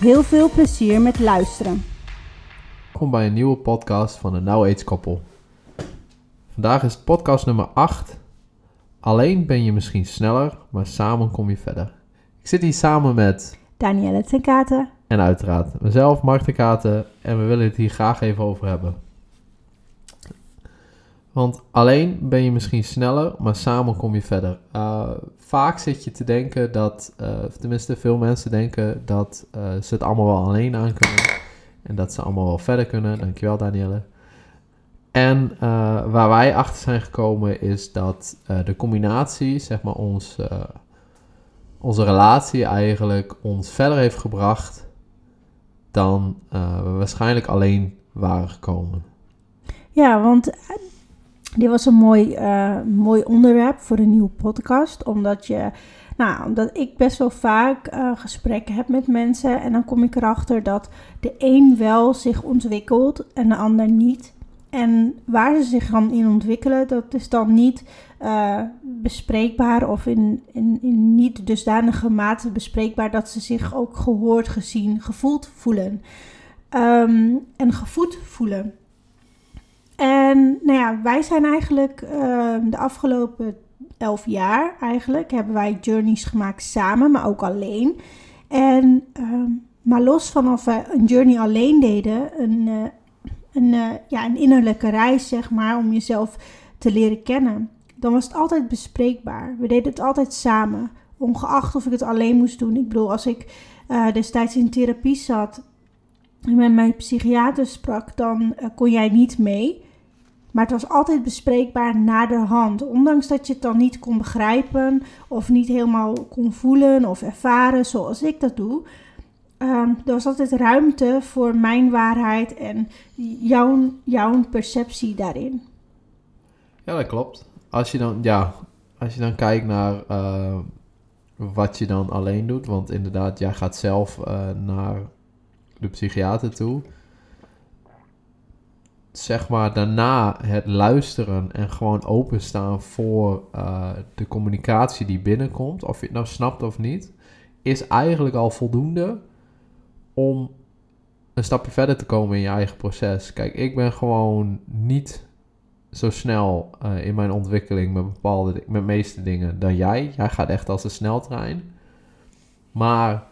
Heel veel plezier met luisteren. Welkom bij een nieuwe podcast van de Now Age koppel. Vandaag is podcast nummer 8. Alleen ben je misschien sneller, maar samen kom je verder. Ik zit hier samen met, Danielle ten Katen. en uiteraard mezelf, Mark de Katen, en we willen het hier graag even over hebben. Want alleen ben je misschien sneller, maar samen kom je verder. Uh, vaak zit je te denken dat, of tenminste veel mensen denken dat uh, ze het allemaal wel alleen aan kunnen. En dat ze allemaal wel verder kunnen. Dankjewel Danielle. En waar wij achter zijn gekomen is dat de combinatie, zeg maar ons, onze relatie eigenlijk ons verder heeft gebracht dan we waarschijnlijk alleen waren gekomen. Ja, want dit was een mooi, uh, mooi onderwerp voor een nieuwe podcast. Omdat, je, nou, omdat ik best wel vaak uh, gesprekken heb met mensen. En dan kom ik erachter dat de een wel zich ontwikkelt en de ander niet. En waar ze zich dan in ontwikkelen, dat is dan niet uh, bespreekbaar of in, in, niet dusdanige mate bespreekbaar dat ze zich ook gehoord, gezien, gevoeld voelen. Um, en gevoed voelen. En nou ja, wij zijn eigenlijk uh, de afgelopen elf jaar eigenlijk hebben wij journeys gemaakt samen, maar ook alleen. En uh, maar los van of we een journey alleen deden, een, uh, een, ja, een innerlijke reis zeg maar, om jezelf te leren kennen, dan was het altijd bespreekbaar. We deden het altijd samen, ongeacht of ik het alleen moest doen. Ik bedoel, als ik destijds in therapie zat en met mijn psychiater sprak, dan kon jij niet mee. Maar het was altijd bespreekbaar na de hand. Ondanks dat je het dan niet kon begrijpen of niet helemaal kon voelen of ervaren zoals ik dat doe. Um, er was altijd ruimte voor mijn waarheid en jouw, jouw perceptie daarin. Ja, dat klopt. Als je dan, ja, als je dan kijkt naar uh, wat je dan alleen doet. Want inderdaad, jij gaat zelf uh, naar de psychiater toe zeg maar daarna het luisteren en gewoon openstaan voor uh, de communicatie die binnenkomt, of je het nou snapt of niet, is eigenlijk al voldoende om een stapje verder te komen in je eigen proces. Kijk, ik ben gewoon niet zo snel uh, in mijn ontwikkeling met bepaalde, met meeste dingen dan jij. Jij gaat echt als een sneltrein. Maar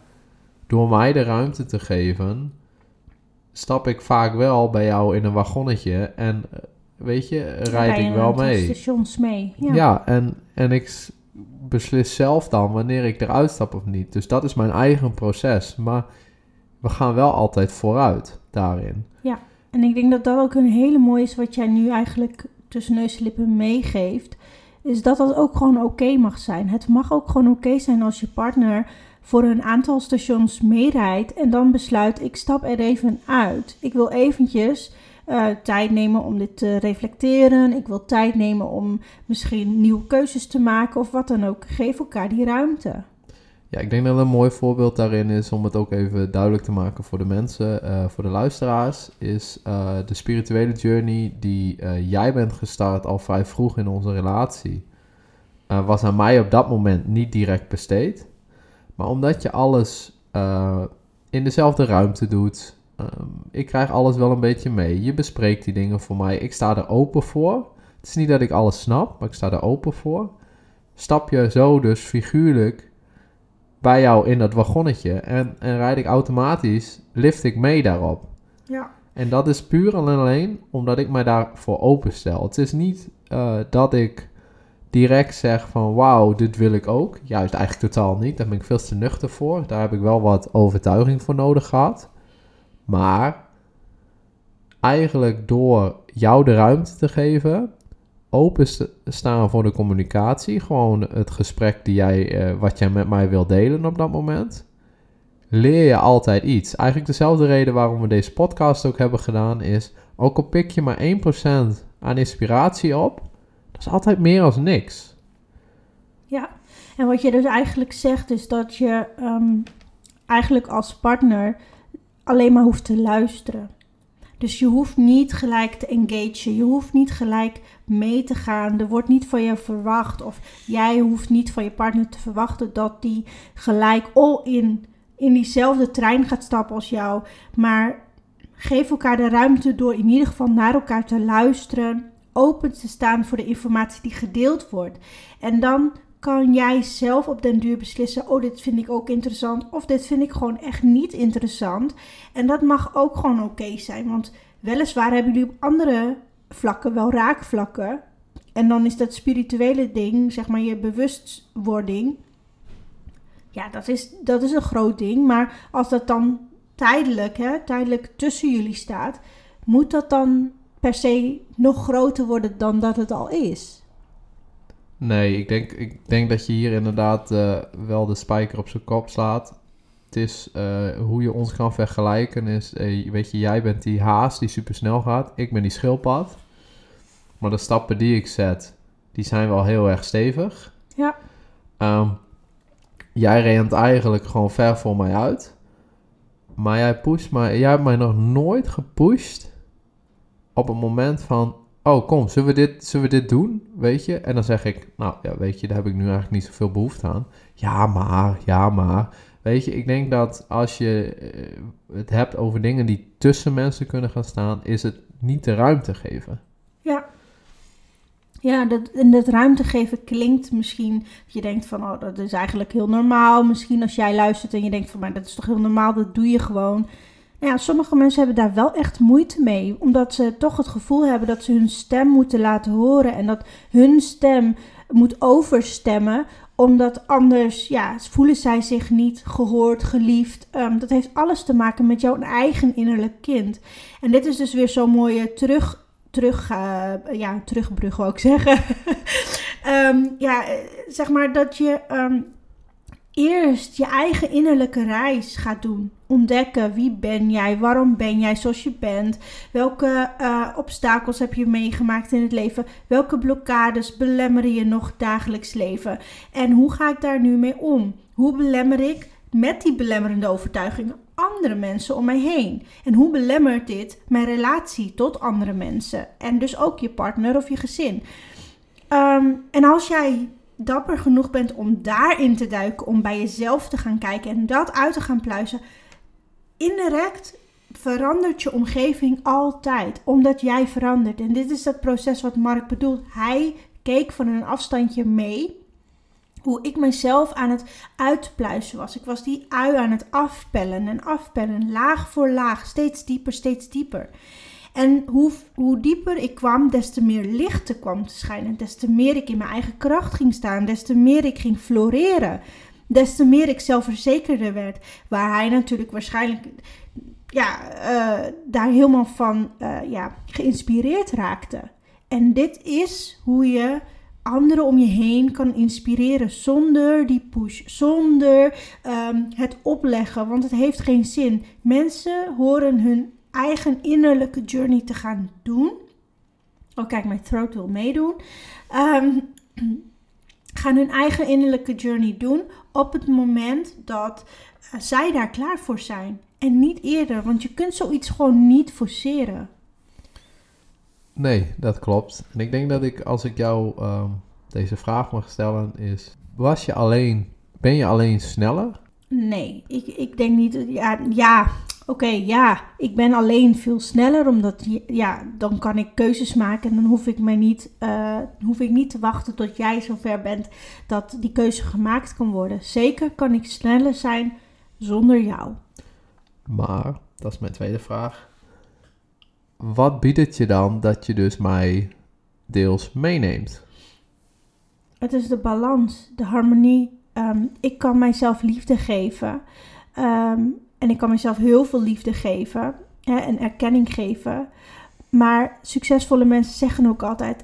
door mij de ruimte te geven, stap ik vaak wel bij jou in een wagonnetje en eh, weet je, rijd ik wel mee. stations mee. Ja, ja en, en ik beslis zelf dan wanneer ik eruit stap of niet. Dus dat is mijn eigen proces. Maar we gaan wel altijd vooruit daarin. Ja, en ik denk dat dat ook een hele mooie is wat jij nu eigenlijk tussen neus en lippen meegeeft. Is dat dat ook gewoon oké mag zijn. Het mag ook gewoon oké zijn als je partner voor een aantal stations meerijdt en dan besluit ik stap er even uit. Ik wil eventjes uh, tijd nemen om dit te reflecteren. Ik wil tijd nemen om misschien nieuwe keuzes te maken of wat dan ook. Geef elkaar die ruimte. Ja, ik denk dat een mooi voorbeeld daarin is om het ook even duidelijk te maken voor de mensen, uh, voor de luisteraars, is uh, de spirituele journey die jij bent gestart al vrij vroeg in onze relatie. was aan mij op dat moment niet direct besteed. Maar omdat je alles uh, in dezelfde ruimte doet, um, ik krijg alles wel een beetje mee. Je bespreekt die dingen voor mij. Ik sta er open voor. Het is niet dat ik alles snap, maar ik sta er open voor. Stap je zo dus figuurlijk bij jou in dat wagonnetje en, en rijd ik automatisch, lift ik mee daarop. Ja. En dat is puur en alleen omdat ik mij daarvoor openstel. Het is niet uh, dat ik direct zeg van wauw, dit wil ik ook. Juist eigenlijk totaal niet. Daar ben ik veel te nuchter voor. Daar heb ik wel wat overtuiging voor nodig gehad. Maar eigenlijk door jou de ruimte te geven, open staan voor de communicatie, gewoon het gesprek die jij, uh, wat jij met mij wil delen op dat moment, leer je altijd iets. Eigenlijk dezelfde reden waarom we deze podcast ook hebben gedaan is, ook al pik je maar 1% aan inspiratie op, altijd meer als niks. Ja, en wat je dus eigenlijk zegt is dat je ehm, eigenlijk als partner alleen maar hoeft te luisteren. Dus je hoeft niet gelijk te engagen. Je hoeft niet gelijk mee te gaan. Er wordt niet van je verwacht. Of jij hoeft niet van je partner te verwachten dat die gelijk all in in diezelfde trein gaat stappen als jou. Maar geef elkaar de ruimte door in ieder geval naar elkaar te luisteren. Open te staan voor de informatie die gedeeld wordt. En dan kan jij zelf op den duur beslissen: oh, dit vind ik ook interessant. Of dit vind ik gewoon echt niet interessant. En dat mag ook gewoon oké zijn. Want weliswaar hebben jullie op andere vlakken wel raakvlakken. En dan is dat spirituele ding, zeg maar je bewustwording. Ja, dat is, dat is een groot ding. Maar als dat dan tijdelijk, hè, tijdelijk tussen jullie staat, moet dat dan per se nog groter worden dan dat het al is? Nee, ik denk, ik denk dat je hier inderdaad uh, wel de spijker op zijn kop slaat. Het is uh, hoe je ons kan vergelijken is, uh, weet je, jij bent die haas die super snel gaat. Ik ben die schildpad. Maar de stappen die ik zet, die zijn wel heel erg stevig. Ja. Um, jij rent eigenlijk gewoon ver voor mij uit. Maar jij pusht mij, jij hebt mij nog nooit gepusht op een moment van, oh kom, zullen we, dit, zullen we dit doen? Weet je? En dan zeg ik, nou ja, weet je, daar heb ik nu eigenlijk niet zoveel behoefte aan. Ja, maar, ja, maar. Weet je, ik denk dat als je eh, het hebt over dingen die tussen mensen kunnen gaan staan, is het niet de ruimte geven. Ja. Ja, dat, en dat ruimte geven klinkt misschien je denkt van, oh, dat is eigenlijk heel normaal. Misschien als jij luistert en je denkt van, maar dat is toch heel normaal, dat doe je gewoon. Ja, sommige mensen hebben daar wel echt moeite mee, omdat ze toch het gevoel hebben dat ze hun stem moeten laten horen en dat hun stem moet overstemmen, omdat anders ja, voelen zij zich niet gehoord, geliefd. Um, dat heeft alles te maken met jouw eigen innerlijk kind. En dit is dus weer zo'n mooie terug terug, uh, ja, terugbrug wil ik zeggen. um, ja, zeg maar dat je um, eerst je eigen innerlijke reis gaat doen. Ontdekken wie ben jij, waarom ben jij zoals je bent, welke uh, obstakels heb je meegemaakt in het leven, welke blokkades belemmeren je nog dagelijks leven en hoe ga ik daar nu mee om? Hoe belemmer ik met die belemmerende overtuigingen andere mensen om mij heen? En hoe belemmert dit mijn relatie tot andere mensen? En dus ook je partner of je gezin. Um, en als jij dapper genoeg bent om daarin te duiken, om bij jezelf te gaan kijken en dat uit te gaan pluizen, indirect verandert je omgeving altijd, omdat jij verandert. En dit is dat proces wat Mark bedoelt. Hij keek van een afstandje mee hoe ik mezelf aan het uitpluizen was. Ik was die ui aan het afpellen en afpellen, laag voor laag, steeds dieper, steeds dieper. En hoe, hoe dieper ik kwam, des te meer licht er kwam te schijnen. Des te meer ik in mijn eigen kracht ging staan. Des te meer ik ging floreren. Des te meer ik zelfverzekerder werd. Waar hij natuurlijk waarschijnlijk ja, uh, daar helemaal van uh, ja, geïnspireerd raakte. En dit is hoe je anderen om je heen kan inspireren zonder die push, zonder um, het opleggen, want het heeft geen zin. Mensen horen hun eigen innerlijke journey te gaan doen. Oh, kijk, mijn throat wil meedoen. Um, gaan hun eigen innerlijke journey doen op het moment dat uh, zij daar klaar voor zijn. En niet eerder, want je kunt zoiets gewoon niet forceren. Nee, dat klopt. En ik denk dat ik, als ik jou um, deze vraag mag stellen, is: was je alleen, ben je alleen sneller? Nee, ik, ik denk niet. Ja, ja oké, okay, ja. Ik ben alleen veel sneller, omdat ja, dan kan ik keuzes maken en dan hoef ik, mij niet, uh, hoef ik niet te wachten tot jij zover bent dat die keuze gemaakt kan worden. Zeker kan ik sneller zijn zonder jou. Maar, dat is mijn tweede vraag wat biedt het je dan dat je dus mij deels meeneemt? Het is de balans, de harmonie. Um, ik kan mijzelf liefde geven. Um, en ik kan mezelf heel veel liefde geven hè, en erkenning geven. Maar succesvolle mensen zeggen ook altijd: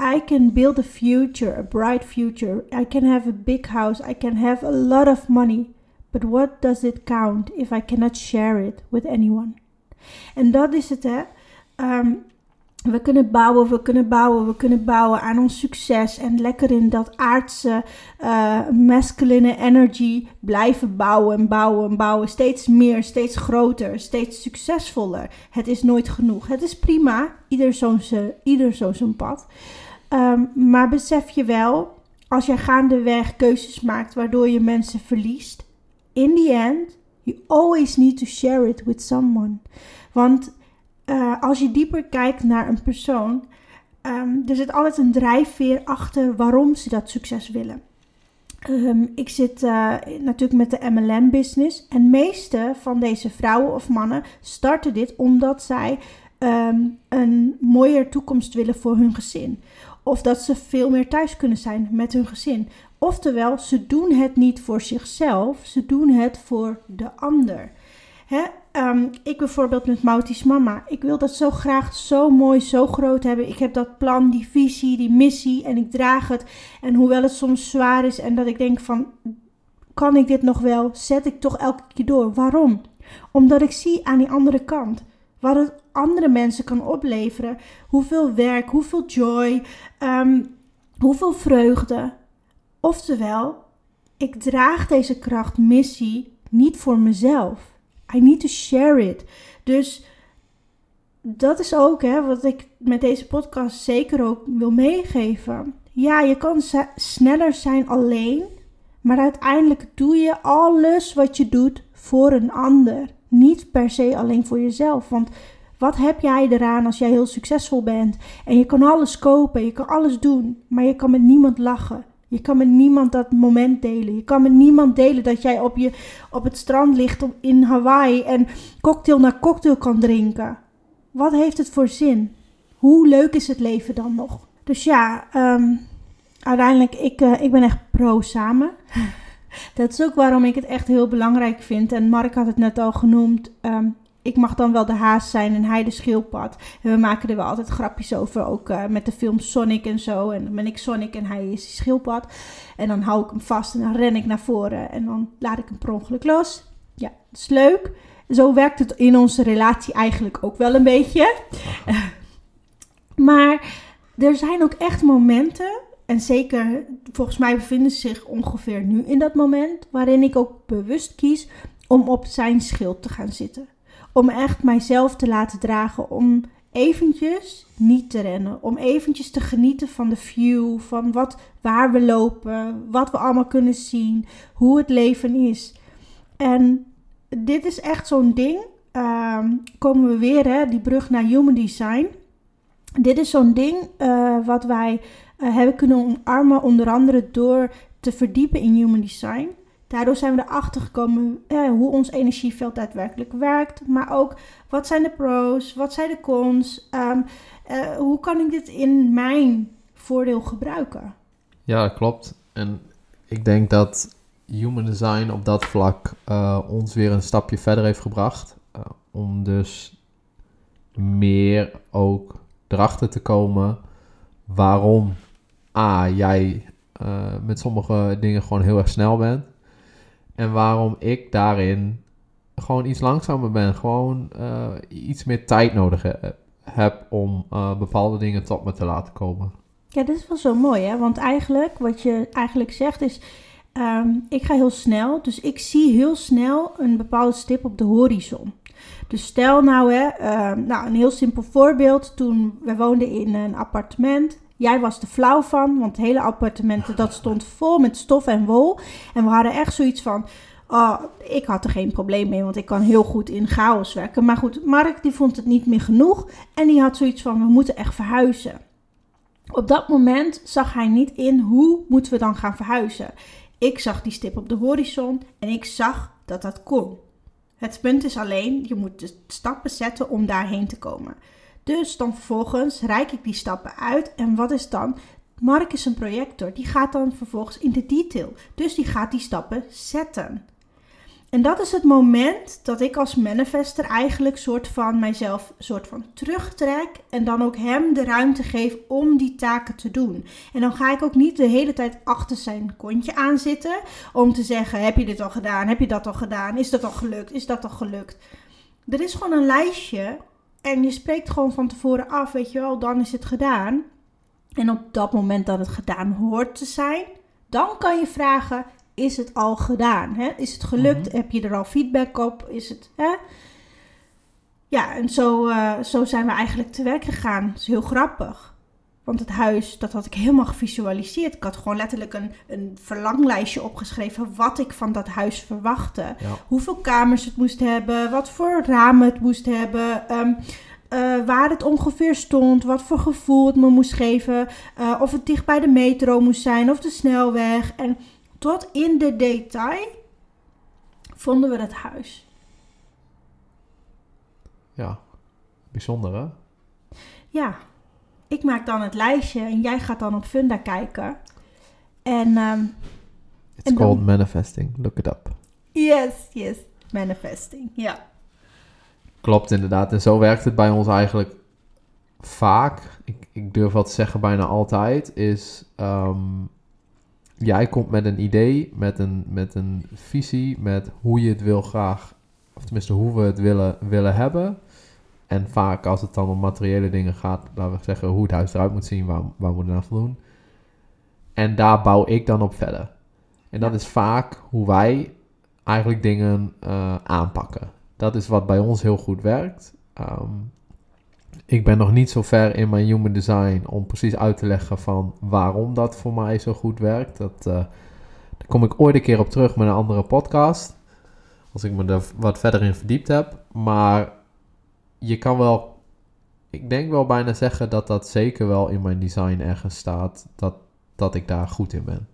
I can build a future, a bright future. I can have a big house. I can have a lot of money. But what does it count if I cannot share it with anyone? En dat is het, hè. Ehm, we kunnen bouwen, we kunnen bouwen, we kunnen bouwen aan ons succes. En lekker in dat aardse, uh, masculine energy blijven bouwen en bouwen en bouwen. Steeds meer, steeds groter, steeds succesvoller. Het is nooit genoeg. Het is prima, ieder zo'n pad. Ehm, maar besef je wel, als jij gaandeweg keuzes maakt waardoor je mensen verliest. In the end, you always need to share it with someone. Want uh, als je dieper kijkt naar een persoon, um, er zit altijd een drijfveer achter waarom ze dat succes willen. Um, ik zit uh, natuurlijk met de MLM-business. En meeste van deze vrouwen of mannen starten dit omdat zij um, een mooier toekomst willen voor hun gezin. Of dat ze veel meer thuis kunnen zijn met hun gezin. Oftewel, ze doen het niet voor zichzelf, ze doen het voor de ander. Hè? Um, ik bijvoorbeeld met Mautis mama. Ik wil dat zo graag zo mooi, zo groot hebben. Ik heb dat plan, die visie, die missie en ik draag het. En hoewel het soms zwaar is en dat ik denk van, kan ik dit nog wel? Zet ik toch elke keer door. Waarom? Omdat ik zie aan die andere kant wat het andere mensen kan opleveren. Hoeveel werk, hoeveel joy, um, hoeveel vreugde. Oftewel, ik draag deze kracht, missie niet voor mezelf. I need to share it. Dus dat is ook hè, wat ik met deze podcast zeker ook wil meegeven. Ja, je kan sneller zijn alleen, maar uiteindelijk doe je alles wat je doet voor een ander. Niet per se alleen voor jezelf. Want wat heb jij eraan als jij heel succesvol bent en je kan alles kopen, je kan alles doen, maar je kan met niemand lachen? Je kan met niemand dat moment delen. Je kan met niemand delen dat jij op, je, op het strand ligt in Hawaii en cocktail na cocktail kan drinken. Wat heeft het voor zin? Hoe leuk is het leven dan nog? Dus ja, um, uiteindelijk, ik, uh, ik ben echt pro samen. dat is ook waarom ik het echt heel belangrijk vind. En Mark had het net al genoemd. Um, ik mag dan wel de haas zijn en hij de schildpad. En we maken er wel altijd grapjes over, ook uh, met de film Sonic en zo. En dan ben ik Sonic en hij is die schildpad. En dan hou ik hem vast en dan ren ik naar voren en dan laat ik hem per ongeluk los. Ja, dat is leuk. Zo werkt het in onze relatie eigenlijk ook wel een beetje. maar er zijn ook echt momenten, en zeker volgens mij bevinden ze zich ongeveer nu in dat moment, waarin ik ook bewust kies om op zijn schild te gaan zitten om echt mijzelf te laten dragen. Om eventjes niet te rennen. Om eventjes te genieten van de view, van wat, waar we lopen, wat we allemaal kunnen zien, hoe het leven is. En dit is echt zo'n ding. Uh, komen we weer, hè, die brug naar human design. Dit is zo'n ding uh, wat wij uh, hebben kunnen omarmen, onder andere door te verdiepen in human design. Daardoor zijn we erachter gekomen eh, hoe ons energieveld daadwerkelijk werkt. Maar ook wat zijn de pros, wat zijn de cons. Um, uh, hoe kan ik dit in mijn voordeel gebruiken? Ja, klopt. En ik denk dat Human Design op dat vlak uh, ons weer een stapje verder heeft gebracht. Uh, om dus meer ook erachter te komen waarom A, jij met sommige dingen gewoon heel erg snel bent. En waarom ik daarin gewoon iets langzamer ben. Gewoon uh, iets meer tijd nodig he heb om uh, bepaalde dingen tot me te laten komen. Ja, dit is wel zo mooi, hè? Want eigenlijk, wat je eigenlijk zegt is... Um, ik ga heel snel, dus ik zie heel snel een bepaalde stip op de horizon. Dus stel nou, hè, uh, nou, een heel simpel voorbeeld. Toen we woonden in een appartement. Jij was er flauw van, want het hele appartement dat stond vol met stof en wol. En we hadden echt zoiets van, oh, ik had er geen probleem mee, want ik kan heel goed in chaos werken. Maar goed, Mark die vond het niet meer genoeg en die had zoiets van, we moeten echt verhuizen. Op dat moment zag hij niet in hoe moeten we dan gaan verhuizen. Ik zag die stip op de horizon en ik zag dat dat kon. Het punt is alleen, je moet de stappen zetten om daarheen te komen. Dus dan vervolgens reik ik die stappen uit. En wat is dan? Mark is een projector. Die gaat dan vervolgens in de detail. Dus die gaat die stappen zetten. En dat is het moment dat ik als manifester eigenlijk soort van mijzelf soort van terugtrek en dan ook hem de ruimte geef om die taken te doen. En dan ga ik ook niet de hele tijd achter zijn kontje aan zitten om te zeggen: heb je dit al gedaan? Heb je dat al gedaan? Is dat al gelukt? Is dat al gelukt? Er is gewoon een lijstje en je spreekt gewoon van tevoren af, weet je wel, dan is het gedaan. En op dat moment dat het gedaan hoort te zijn, dan kan je vragen: is het al gedaan? Hè? Is het gelukt? Mhm. Heb je er al feedback op? Is het, hè? Ja, en zo, eh, zo zijn we eigenlijk te werk gegaan. Dat is heel grappig. Want het huis, dat had ik helemaal gevisualiseerd. Ik had gewoon letterlijk een, een verlanglijstje opgeschreven wat ik van dat huis verwachtte. Ja. Hoeveel kamers het moest hebben, wat voor ramen het moest hebben, ehm, eh, waar het ongeveer stond, wat voor gevoel het me moest geven, eh, of het dicht bij de metro moest zijn of de snelweg. En tot in de detail vonden we het huis. Ja, bijzonder hè? Ja, ik maak dan het lijstje en jij gaat dan op Funda kijken. En ehm, It's En dan- called manifesting. Look it up. yes, yes, manifesting. Ja. Klopt inderdaad. En zo werkt het bij ons eigenlijk vaak. Ik, ik durf wat te zeggen bijna altijd. Is ehm, jij komt met een idee, met een, met een visie, met hoe je het wil graag, of tenminste hoe we het willen, willen hebben. En vaak als het dan om materiële dingen gaat, laten we zeggen hoe het huis eruit moet zien, waar, waar we aan voldoen. En daar bouw ik dan op verder. En dat is vaak hoe wij eigenlijk dingen eh, aanpakken. Dat is wat bij ons heel goed werkt. Ehm, ik ben nog niet zo ver in mijn human design om precies uit te leggen van waarom dat voor mij zo goed werkt. Dat, eh, daar kom ik ooit een keer op terug met een andere podcast. Als ik me er wat verder in verdiept heb. Maar je kan wel, ik denk wel bijna zeggen dat dat zeker wel in mijn design ergens staat. Dat, dat ik daar goed in ben.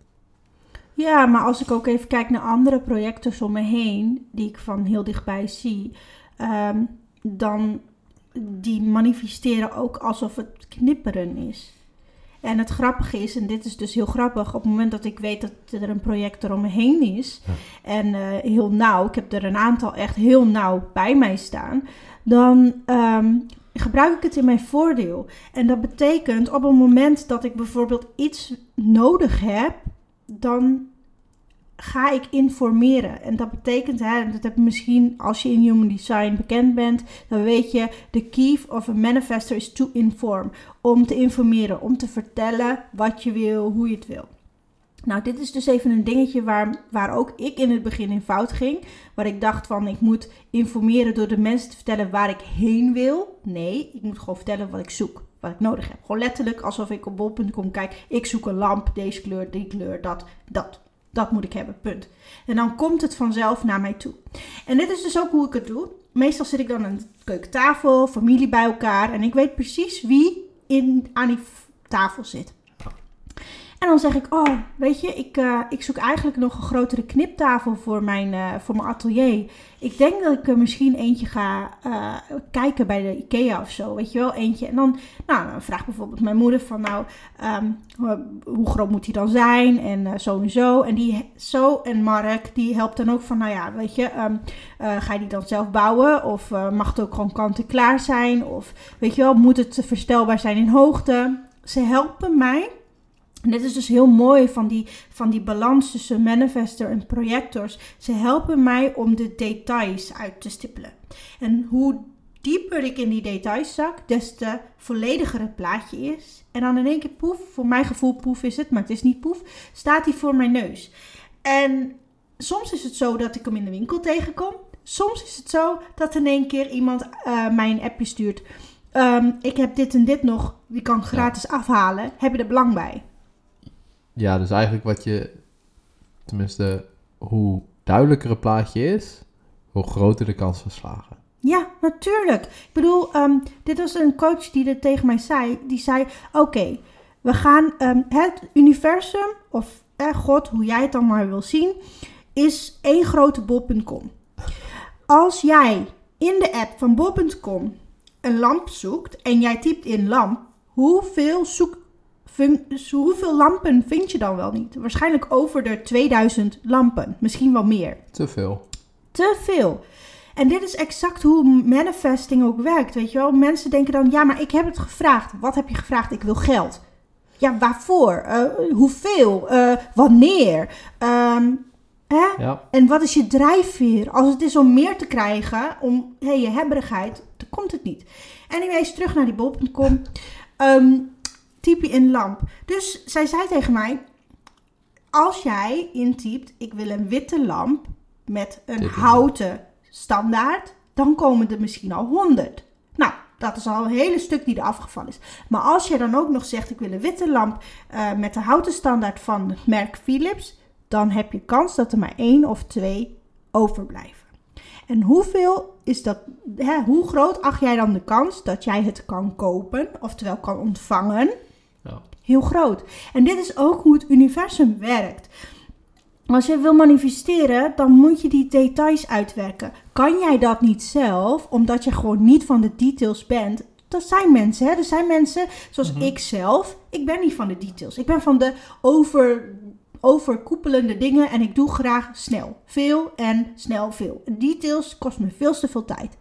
Ja, maar als ik ook even kijk naar andere projecten om me heen, die ik van heel dichtbij zie, ehm, dan die manifesteren ook alsof het knipperen is. En het grappige is, en dit is dus heel grappig, op het moment dat ik weet dat er een project er om me heen is, Ja. en eh, heel nauw, ik heb er een aantal echt heel nauw bij mij staan, dan ehm, gebruik ik het in mijn voordeel. En dat betekent op het moment dat ik bijvoorbeeld iets nodig heb, dan ga ik informeren. En dat betekent, hè, dat heb je misschien als je in Human Design bekend bent, dan weet je, de key of a manifestor is to inform. Om te informeren, om te vertellen wat je wil, hoe je het wil. Nou, dit is dus even een dingetje waar, waar ook ik in het begin in fout ging. Waar ik dacht van, ik moet informeren door de mensen te vertellen waar ik heen wil. Nee, ik moet gewoon vertellen wat ik zoek, wat ik nodig heb. Gewoon letterlijk alsof ik op bol.com kijk, ik zoek een lamp, deze kleur, die kleur, dat, dat. Dat moet ik hebben, punt. En dan komt het vanzelf naar mij toe. En dit is dus ook hoe ik het doe. Meestal zit ik dan aan de keukentafel, familie bij elkaar. En ik weet precies wie in, aan die tafel zit. En dan zeg ik, oh, weet je, ik, eh, ik zoek eigenlijk nog een grotere kniptafel voor mijn, eh, voor mijn atelier. Ik denk dat ik er misschien eentje ga eh, kijken bij de Ikea of zo, weet je wel, eentje. En dan, nou, dan vraagt bijvoorbeeld mijn moeder van, nou, ehm, hoe groot moet die dan zijn? En zo en zo. En die, zo en Mark, die helpt dan ook van, nou ja, weet je, ehm, eh, ga je die dan zelf bouwen? Of mag het ook gewoon kant-en-klaar zijn? Of, weet je wel, moet het verstelbaar zijn in hoogte? Ze helpen mij en dit is dus heel mooi van die, van die balans tussen manifester en projectors. Ze helpen mij om de details uit te stippelen. En hoe dieper ik in die details zak, des te vollediger het plaatje is. En dan in één keer poef, voor mijn gevoel poef is het, maar het is niet poef, staat hij voor mijn neus. En soms is het zo dat ik hem in de winkel tegenkom. Soms is het zo dat in één keer iemand eh, mij een appje stuurt. Ehm, ik heb dit en dit nog, die kan ik gratis afhalen. Heb je er belang bij? Ja, dus eigenlijk wat je, tenminste, hoe duidelijker het plaatje is, hoe groter de kans van slagen. Ja, natuurlijk. Ik bedoel, ehm, dit was een coach die dit tegen mij zei. Die zei: Oké, we gaan ehm, het universum, of eh, God, hoe jij het dan maar wil zien, is één grote bol.com. Als jij in de app van bol.com een lamp zoekt en jij typt in lamp, hoeveel, zoek, hoeveel lampen vind je dan wel niet? Waarschijnlijk over de 2000 lampen, misschien wel meer. Te veel. Te veel. En dit is exact hoe manifesting ook werkt, weet je wel. Mensen denken dan, ja, maar ik heb het gevraagd. Wat heb je gevraagd? Ik wil geld. Ja, waarvoor? Uh, hoeveel? Uh, wanneer? Um, hè? Ja. En wat is je drijfveer? Als het is om meer te krijgen, om hey, je hebberigheid, dan komt het niet. Anyways, terug naar die bol.com. Um, type in lamp. Dus zij zei tegen mij, als jij intypt, ik wil een witte lamp met een houten standaard, dan komen er misschien al 100. Nou, dat is al een hele stuk die er afgevallen is. Maar als je dan ook nog zegt, ik wil een witte lamp uh, met de houten standaard van het merk Philips, dan heb je kans dat er maar één of twee overblijven. En hoeveel is dat, hè, hoe groot acht jij dan de kans dat jij het kan kopen, oftewel kan ontvangen? Heel groot. En dit is ook hoe het universum werkt. Als je wil manifesteren, dan moet je die details uitwerken. Kan jij dat niet zelf, omdat je gewoon niet van de details bent? Dat zijn mensen, hè? Er zijn mensen zoals mm -hmm. ik zelf. Ik ben niet van de details. Ik ben van de over, overkoepelende dingen en ik doe graag snel. Veel en snel veel. Details kost me veel te veel tijd.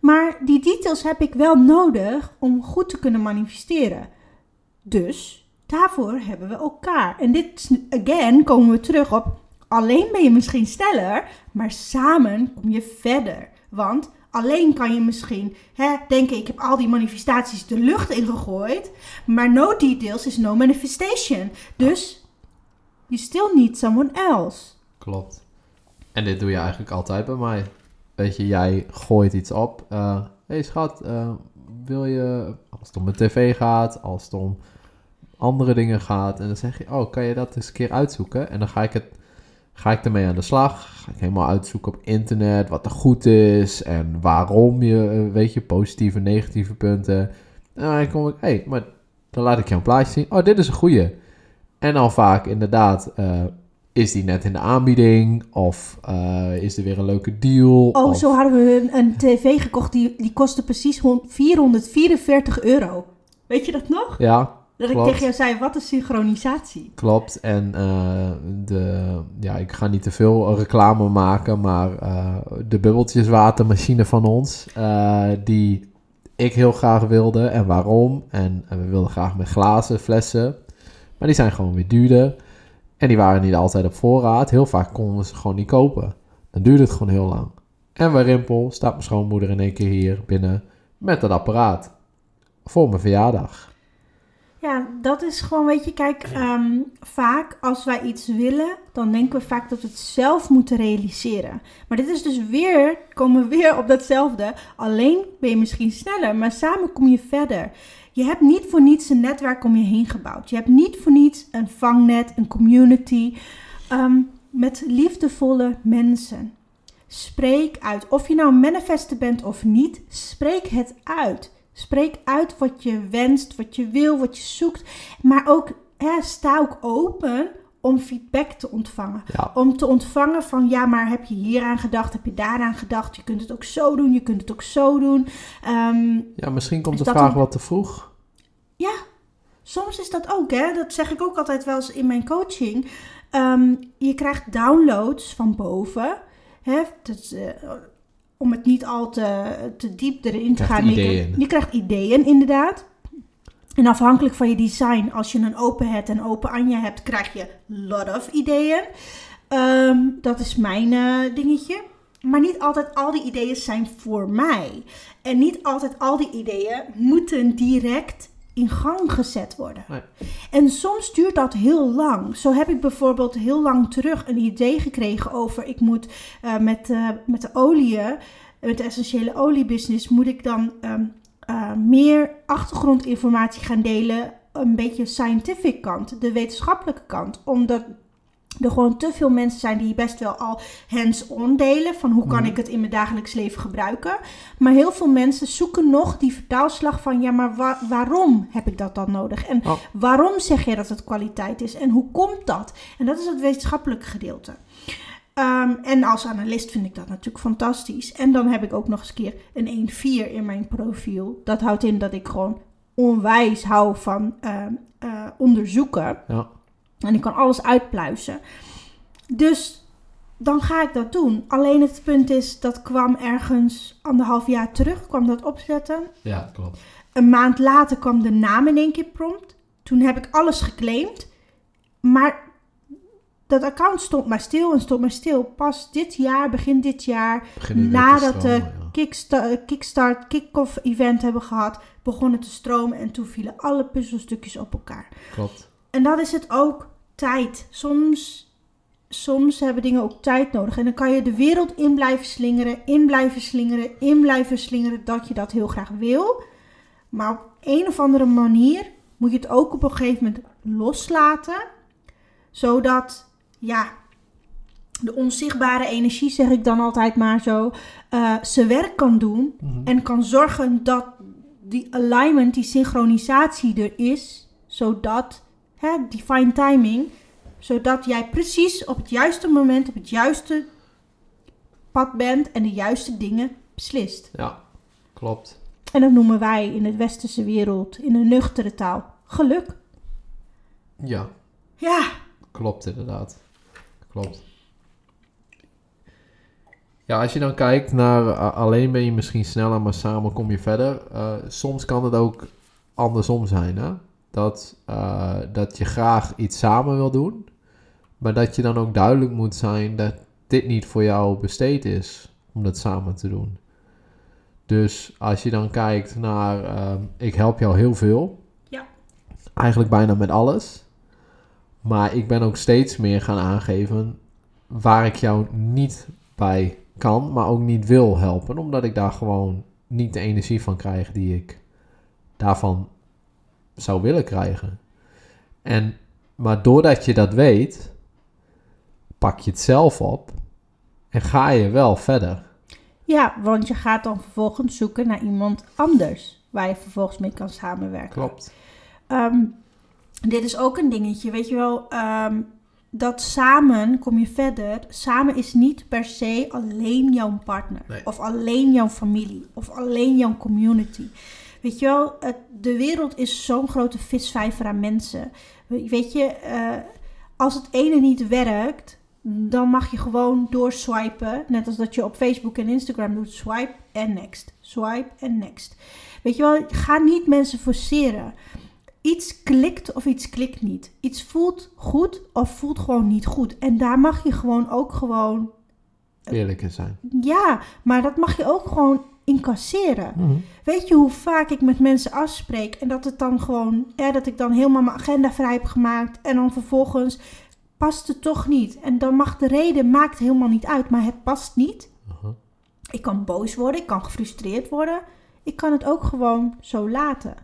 Maar die details heb ik wel nodig om goed te kunnen manifesteren. Dus daarvoor hebben we elkaar. En dit, again, komen we terug op. Alleen ben je misschien sneller, maar samen kom je verder. Want alleen kan je misschien hè, denken: ik heb al die manifestaties de lucht ingegooid. Maar no details is no manifestation. Dus you still need someone else. Klopt. En dit doe je eigenlijk altijd bij mij. Weet je, jij gooit iets op. Hé uh, hey schat, uh, wil je, als het om de tv gaat, als het om andere dingen gaat. En dan zeg je, oh, kan je dat eens een keer uitzoeken? En dan ga ik, het, ga ik ermee aan de slag. Ga ik helemaal uitzoeken op internet wat er goed is en waarom je, eh, weet je, positieve, negatieve punten. En dan kom ik, hé, hey, maar dan laat ik je een plaatje zien. Oh, dit is een goeie. En dan vaak inderdaad, uh, is die net in de aanbieding? Of uh, is er weer een leuke deal? Oh, of... zo hadden we een, een tv gekocht, die, die kostte precies 444 euro. Weet je dat nog? Ja, dat Klopt. ik tegen jou zei, wat is synchronisatie? Klopt, en uh, de, ja, ik ga niet te veel reclame maken, maar uh, de bubbeltjeswatermachine van ons, uh, die ik heel graag wilde en waarom. En, en we wilden graag met glazen, flessen, maar die zijn gewoon weer duurder. En die waren niet altijd op voorraad. Heel vaak konden we ze gewoon niet kopen. Dan duurde het gewoon heel lang. En bij Rimpel staat mijn schoonmoeder in één keer hier binnen met dat apparaat. Voor mijn verjaardag. Ja, dat is gewoon, weet je, kijk, um, vaak als wij iets willen, dan denken we vaak dat we het zelf moeten realiseren. Maar dit is dus weer, komen we weer op datzelfde. Alleen ben je misschien sneller, maar samen kom je verder. Je hebt niet voor niets een netwerk om je heen gebouwd. Je hebt niet voor niets een vangnet, een community um, met liefdevolle mensen. Spreek uit. Of je nou een manifester bent of niet, spreek het uit. Spreek uit wat je wenst, wat je wil, wat je zoekt. Maar ook hè, sta ook open om feedback te ontvangen. Ja. Om te ontvangen van ja, maar heb je hier aan gedacht? Heb je daaraan gedacht? Je kunt het ook zo doen, je kunt het ook zo doen. Um, ja, misschien komt de vraag een... wat te vroeg. Ja, soms is dat ook, hè. Dat zeg ik ook altijd wel eens in mijn coaching. Um, je krijgt downloads van boven. Hè, dat, uh, om het niet al te, te diep erin te gaan. Ideeën. Je krijgt ideeën, inderdaad. En afhankelijk van je design, als je een open het en open Anja hebt, krijg je lot of ideeën. Um, dat is mijn uh, dingetje. Maar niet altijd al die ideeën zijn voor mij. En niet altijd al die ideeën moeten direct in gang gezet worden. Nee. En soms duurt dat heel lang. Zo heb ik bijvoorbeeld heel lang terug een idee gekregen over ik moet uh, met, uh, met de olie, met de essentiële oliebusiness, moet ik dan um, uh, meer achtergrondinformatie gaan delen. Een beetje scientific kant, de wetenschappelijke kant. Omdat er gewoon te veel mensen zijn die best wel al hands-on delen. Van hoe kan mm. ik het in mijn dagelijks leven gebruiken. Maar heel veel mensen zoeken nog die vertaalslag van... ja, maar wa waarom heb ik dat dan nodig? En oh. waarom zeg je dat het kwaliteit is? En hoe komt dat? En dat is het wetenschappelijke gedeelte. Um, en als analist vind ik dat natuurlijk fantastisch. En dan heb ik ook nog eens een keer een 1-4 in mijn profiel. Dat houdt in dat ik gewoon onwijs hou van uh, uh, onderzoeken. Ja. En ik kan alles uitpluizen. Dus dan ga ik dat doen. Alleen het punt is, dat kwam ergens anderhalf jaar terug, kwam dat opzetten. Ja, klopt. Een maand later kwam de naam in één keer prompt. Toen heb ik alles geclaimd. Maar dat account stond maar stil en stond maar stil. Pas dit jaar, begin dit jaar, Begin nadat de stromen, ja. kicksta- kickstart, kick-off event hebben gehad, begon het te stromen en toen vielen alle puzzelstukjes op elkaar. Klopt. En dan is het ook tijd. Soms, soms hebben dingen ook tijd nodig. En dan kan je de wereld in blijven slingeren, in blijven slingeren, in blijven slingeren, dat je dat heel graag wil. Maar op een of andere manier moet je het ook op een gegeven moment loslaten. Zodat, ja, de onzichtbare energie, zeg ik dan altijd maar zo, eh, zijn werk kan doen. Mhm. En kan zorgen dat die alignment, die synchronisatie er is. Zodat, hè, divine timing, zodat jij precies op het juiste moment, op het juiste pad bent en de juiste dingen beslist. Ja, klopt. En dat noemen wij in de westerse wereld, in een nuchtere taal, geluk. Ja, Ja, klopt inderdaad. Klopt. Ja, als je dan kijkt naar alleen ben je misschien sneller, maar samen kom je verder. Eh, soms kan het ook andersom zijn, hè? Dat, eh, dat je graag iets samen wil doen, maar dat je dan ook duidelijk moet zijn dat dit niet voor jou besteed is om dat samen te doen. Dus als je dan kijkt naar, ehm, ik help jou heel veel. Ja. Eigenlijk bijna met alles. Maar ik ben ook steeds meer gaan aangeven waar ik jou niet bij kan, maar ook niet wil helpen. Omdat ik daar gewoon niet de energie van krijg die ik daarvan zou willen krijgen. En, maar doordat je dat weet, pak je het zelf op en ga je wel verder. ja, want je gaat dan vervolgens zoeken naar iemand anders waar je vervolgens mee kan samenwerken. Klopt. Ehm, dit is ook een dingetje, weet je wel. ehm, dat samen kom je verder. Samen is niet per se alleen jouw partner. Nee. Of alleen jouw familie. Of alleen jouw community. Weet je wel, het, de wereld is zo'n grote visvijver aan mensen. We- Weet je, eh, als het ene niet werkt, dan mag je gewoon doorswipen. Net als dat je op Facebook en Instagram doet. Swipe en next. Swipe en next. Weet je wel, ga niet mensen forceren iets klikt of iets klikt niet. Iets voelt goed of voelt gewoon niet goed. En daar mag je gewoon ook gewoon, Eerlijk in zijn. ja, maar dat mag je ook gewoon incasseren. Weet je hoe vaak ik met mensen afspreek en dat het dan gewoon, ja, dat ik dan helemaal mijn agenda vrij heb gemaakt en dan vervolgens past het toch niet. En dan mag de reden, maakt helemaal niet uit, maar het past niet. Uh-huh. Ik kan boos worden, ik kan gefrustreerd worden. Ik kan het ook gewoon zo laten.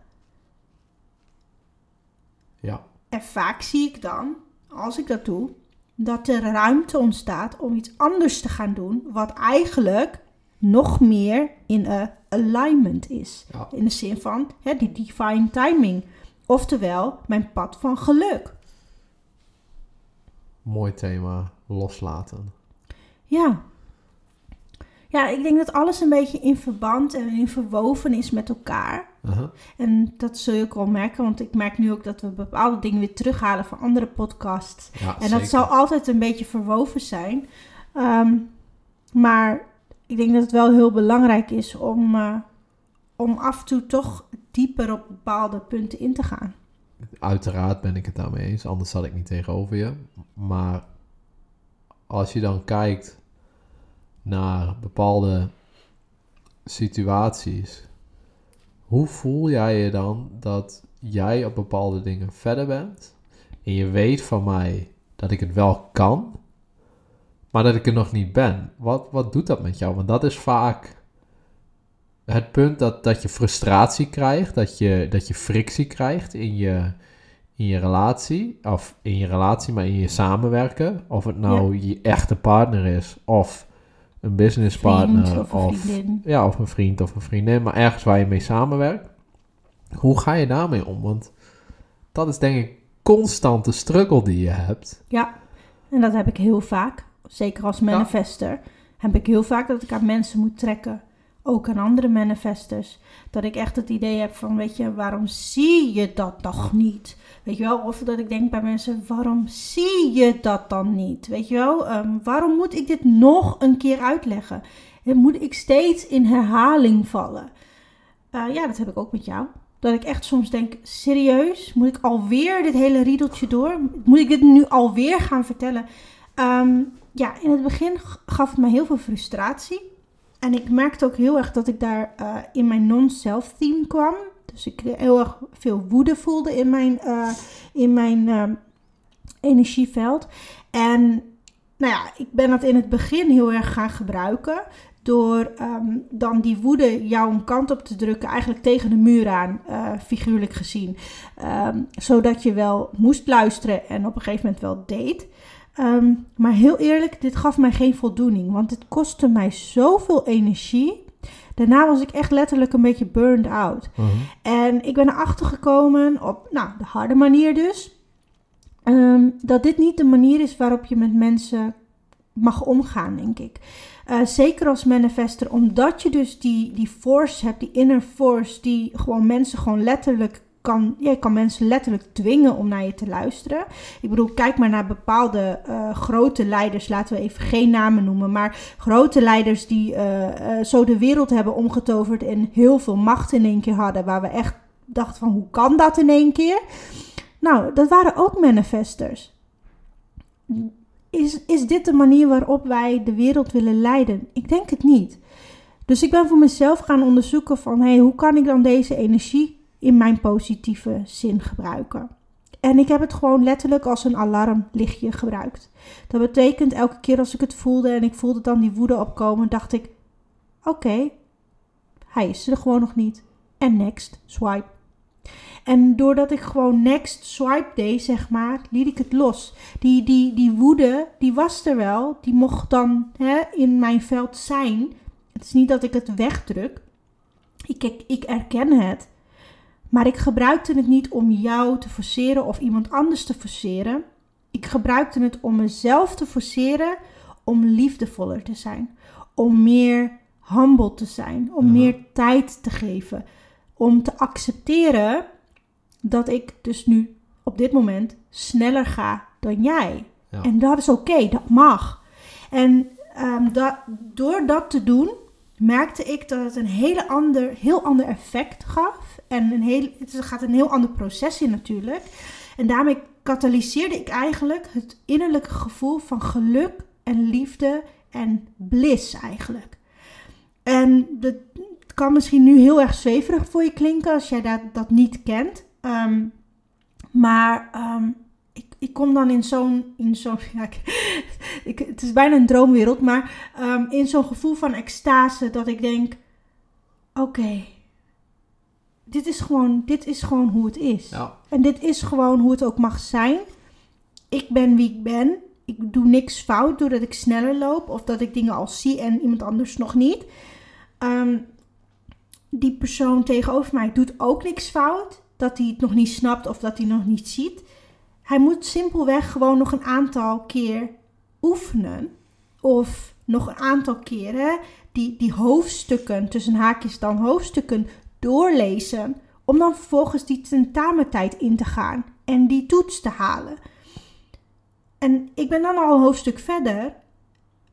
Ja, En vaak zie ik dan, als ik dat doe, dat er ruimte ontstaat om iets anders te gaan doen, wat eigenlijk nog meer in een alignment is. ja, In de zin van hè, die divine timing. Oftewel, mijn pad van geluk. mooi thema. Loslaten. Ja. Ja, ik denk dat alles een beetje in verband en in verwoven is met elkaar. Uh-huh. En dat zul je ook wel merken, want ik merk nu ook dat we bepaalde dingen weer terughalen van andere podcasts. Ja, En zeker. dat zal altijd een beetje verwoven zijn. Ehm, maar ik denk dat het wel heel belangrijk is om, eh, om af en toe toch dieper op bepaalde punten in te gaan. Uiteraard ben ik het daarmee eens, anders zat ik niet tegenover je. Maar als je dan kijkt naar bepaalde situaties, hoe voel jij je dan dat jij op bepaalde dingen verder bent en je weet van mij dat ik het wel kan, maar dat ik er nog niet ben? Wat, wat doet dat met jou? Want dat is vaak het punt dat, dat je frustratie krijgt, dat je, dat je frictie krijgt in je, in je relatie, of in je relatie, maar in je samenwerken. Of het nou je echte partner is, of een businesspartner, Vriend of een of, vriendin. ja, of een vriend of een vriendin, maar ergens waar je mee samenwerkt. Hoe ga je daarmee om? Want dat is denk ik constante struggle die je hebt. Ja, en dat heb ik heel vaak. Zeker als manifester. Heb ik heel vaak dat ik aan mensen moet trekken. ook aan andere manifestors. Dat ik echt het idee heb van, weet je, waarom zie je dat nog niet? Weet je wel, of dat ik denk bij mensen, waarom zie je dat dan niet? Weet je wel, Ehm, waarom moet ik dit nog een keer uitleggen? En moet ik steeds in herhaling vallen? Eh, ja, dat heb ik ook met jou. Dat ik echt soms denk, serieus, moet ik alweer dit hele riedeltje door? Moet ik dit nu alweer gaan vertellen? Ehm, ja, in het begin gaf het mij heel veel frustratie. En ik merkte ook heel erg dat ik daar eh, in mijn non-self theme kwam. Dus ik heel erg veel woede voelde in mijn, eh, in mijn ehm, energieveld. En nou ja, ik ben dat in het begin heel erg gaan gebruiken. Door ehm, dan die woede jou een kant op te drukken, eigenlijk tegen de muur aan, eh, figuurlijk gezien. Ehm, zodat je wel moest luisteren en op een gegeven moment wel deed. Ehm, maar heel eerlijk, dit gaf mij geen voldoening, want het kostte mij zoveel energie. Daarna was ik echt letterlijk een beetje burned out. Mhm. En ik ben erachter gekomen, op nou, de harde manier dus, ehm, dat dit niet de manier is waarop je met mensen mag omgaan, denk ik. Eh, zeker als manifester, omdat je dus die, die force hebt, die inner force, die gewoon mensen gewoon letterlijk kan, ja, je kan mensen letterlijk dwingen om naar je te luisteren. Ik bedoel, kijk maar naar bepaalde eh, grote leiders, laten we even geen namen noemen, maar grote leiders die eh, eh, zo de wereld hebben omgetoverd en heel veel macht in één keer hadden, waar we echt dachten van hoe kan dat in één keer? Nou, dat waren ook manifestors. Is, is dit de manier waarop wij de wereld willen leiden? Ik denk het niet. Dus ik ben voor mezelf gaan onderzoeken van hey, hoe kan ik dan deze energie in mijn positieve zin gebruiken? En ik heb het gewoon letterlijk als een alarmlichtje gebruikt. Dat betekent elke keer als ik het voelde en ik voelde dan die woede opkomen, dacht ik: oké, hij is er gewoon nog niet. En next, swipe. En doordat ik gewoon next swipe deed, zeg maar, liet ik het los. Die, die, die woede, die was er wel. Die mocht dan hè, in mijn veld zijn. Het is niet dat ik het wegdruk. Ik, ik, ik erken het. Maar ik gebruikte het niet om jou te forceren of iemand anders te forceren. Ik gebruikte het om mezelf te forceren om liefdevoller te zijn. Om meer humble te zijn. Om Mhm. meer tijd te geven. Om te accepteren dat ik dus nu op dit moment sneller ga dan jij. Ja. En dat is oké, dat mag. En ehm, dat, door dat te doen, merkte ik dat het een hele ander, heel ander effect gaf. En een heel, het gaat een heel ander proces in natuurlijk. En daarmee katalyseerde ik eigenlijk het innerlijke gevoel van geluk en liefde en bliss eigenlijk. En dat kan misschien nu heel erg zweverig voor je klinken als jij dat, dat niet kent. Ehm, maar ehm, ik, ik kom dan in zo'n. in zo'n ja, ik- het is bijna een droomwereld, maar ehm, in zo'n gevoel van extase dat ik denk: oké, dit, is gewoon, dit is gewoon hoe het is. Ja. En dit is gewoon hoe het ook mag zijn. Ik ben wie ik ben. Ik doe niks fout doordat ik sneller loop of dat ik dingen al zie en iemand anders nog niet. Ehm, die persoon tegenover mij doet ook niks fout. Dat hij het nog niet snapt of dat hij nog niet ziet. Hij moet simpelweg gewoon nog een aantal keer oefenen. Of nog een aantal keren die, die hoofdstukken, tussen haakjes dan hoofdstukken, doorlezen. Om dan vervolgens die tentamentijd in te gaan en die toets te halen. En ik ben dan al een hoofdstuk verder.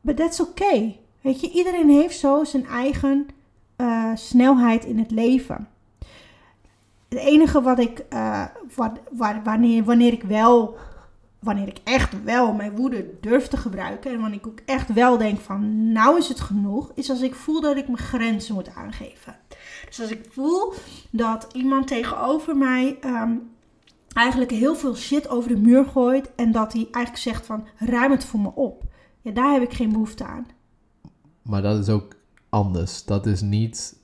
But that's okay. Weet je, iedereen heeft zo zijn eigen eh, snelheid in het leven. Het enige wat ik, eh, waar- wanneer, wanneer ik wel, wanneer ik echt wel mijn woede durf te gebruiken en wanneer ik ook echt wel denk van nou is het genoeg, is als ik voel dat ik mijn grenzen moet aangeven. Dus als ik voel dat iemand tegenover mij ehm, eigenlijk heel veel shit over de muur gooit en dat hij eigenlijk zegt van ruim het voor me op. Ja, daar heb ik geen behoefte aan. Maar dat is ook anders. Dat is niet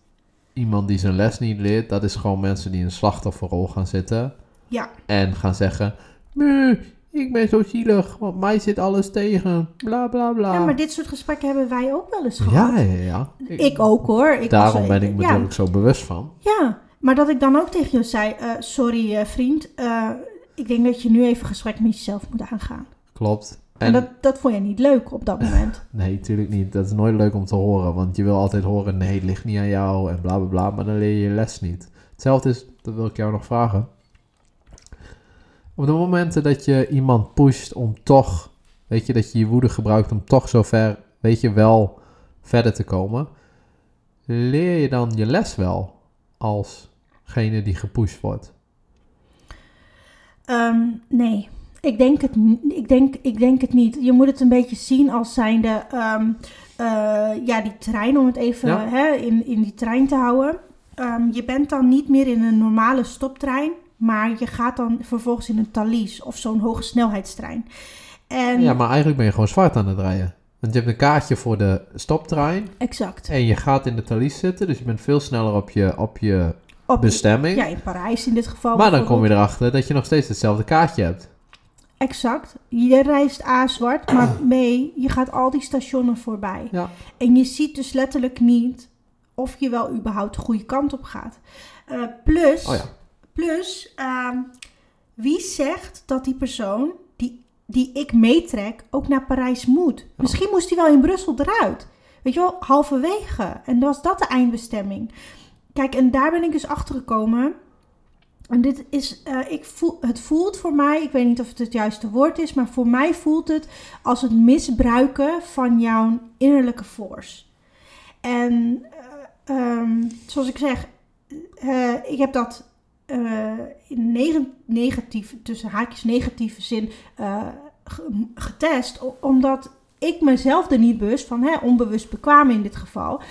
iemand die zijn les niet leert. Dat is gewoon mensen die in een slachtofferrol gaan zitten. Ja. En gaan zeggen... Ik ben zo zielig, want mij zit alles tegen. Bla, bla, bla. Ja, maar dit soort gesprekken hebben wij ook wel eens gehad. ja, ja, ja. Ik ook hoor. Ik Daarom was- ben ik me ja, er ook zo bewust van. Ja, maar dat ik dan ook tegen jou zei: eh, Sorry, eh, vriend. eh, ik denk dat je nu even een gesprek met jezelf moet aangaan. Klopt. En, dat, dat vond je niet leuk op dat moment. Nee, natuurlijk niet. Dat is nooit leuk om te horen. Want je wil altijd horen, nee, het ligt niet aan jou en bla bla bla. Maar dan leer je je les niet. Hetzelfde is, dat wil ik jou nog vragen. Op de momenten dat je iemand pusht om toch, weet je, dat je je woede gebruikt om toch zover, weet je, wel verder te komen. Leer je dan je les wel alsgene die gepusht wordt? Ehm, nee, ik denk, het, ik, denk, ik denk het niet. Je moet het een beetje zien als zijnde, um, ja, die trein, om het even hè, in, in die trein te houden. Ehm, je bent dan niet meer in een normale stoptrein, maar je gaat dan vervolgens in een Thalys of zo'n hoge snelheidstrein. En... Ja, maar eigenlijk ben je gewoon zwart aan het rijden. Want je hebt een kaartje voor de stoptrein. Exact. En je gaat in de Thalys zitten, dus je bent veel sneller op je, op je bestemming. Ja, in Parijs in dit geval. Maar dan kom je erachter dat je nog steeds hetzelfde kaartje hebt. Exact. Je reist A zwart, maar B, je gaat al die stationen voorbij. Ja. En je ziet dus letterlijk niet of je wel überhaupt de goede kant op gaat. Uh, plus, oh ja. Plus uh, wie zegt dat die persoon die, die ik meetrek ook naar Parijs moet? Misschien moest hij wel in Brussel eruit. Weet je wel, halverwege. En was dat de eindbestemming. Kijk, en daar ben ik dus achter gekomen. En dit is, uh, ik voel, het voelt voor mij, ik weet niet of het het juiste woord is, maar voor mij voelt het als het misbruiken van jouw innerlijke force. En um, zoals ik zeg, uh, ik heb dat uh, in neg negatief, tussen haakjes negatieve zin uh, getest, omdat ik mezelf er niet bewust van, hè, onbewust bekwaam in dit geval,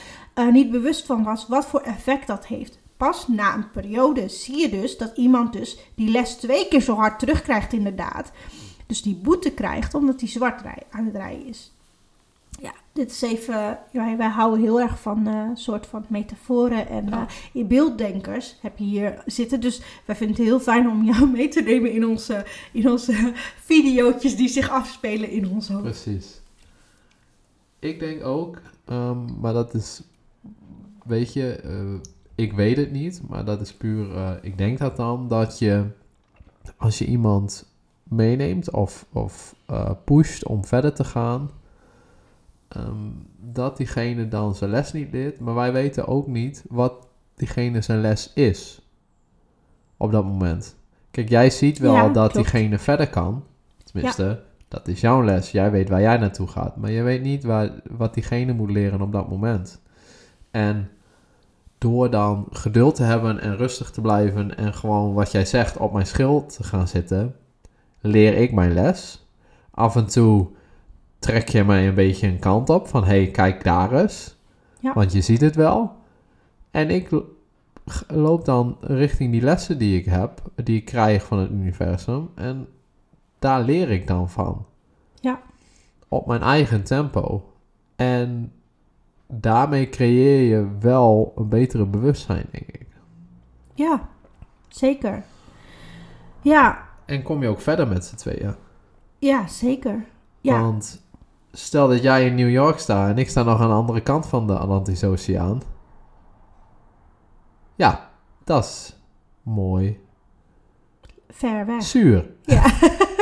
niet bewust van was wat voor effect dat heeft. Pas na een periode zie je dus dat iemand dus die les twee keer zo hard terugkrijgt inderdaad. Dus die boete krijgt omdat hij zwart aan het rijden is ja, dit is even. Wij, wij houden heel erg van uh, soort van metaforen en uh, beelddenkers heb je hier zitten. Dus wij vinden het heel fijn om jou mee te nemen in onze, in onze video's die zich afspelen in ons hoofd. Precies. Ik denk ook, um, maar dat is, weet je, uh, ik weet het niet, maar dat is puur, ik denk dat dan, dat je als je iemand meeneemt of, of pusht om verder te gaan um, dat diegene dan zijn les niet leert. Maar wij weten ook niet wat diegene zijn les is. Op dat moment. Kijk, jij ziet wel ja, dat klopt. diegene verder kan. Tenminste, ja. dat is jouw les. Jij weet waar jij naartoe gaat. Maar je weet niet waar, wat diegene moet leren op dat moment. En door dan geduld te hebben en rustig te blijven en gewoon wat jij zegt op mijn schild te gaan zitten, leer ik mijn les. Af en toe trek je mij een beetje een kant op van hey, kijk daar eens. Ja. Want je ziet het wel. En ik loop dan richting die lessen die ik heb, die ik krijg van het universum. En daar leer ik dan van. Ja. Op mijn eigen tempo. En daarmee creëer je wel een betere bewustzijn, denk ik. Ja, zeker. Ja. En kom je ook verder met z'n tweeën. Ja, zeker. Ja. Want stel dat jij in New York staat en ik sta nog aan de andere kant van de Atlantische Oceaan. Ja, dat is mooi. Ver weg. Zuur. Ja,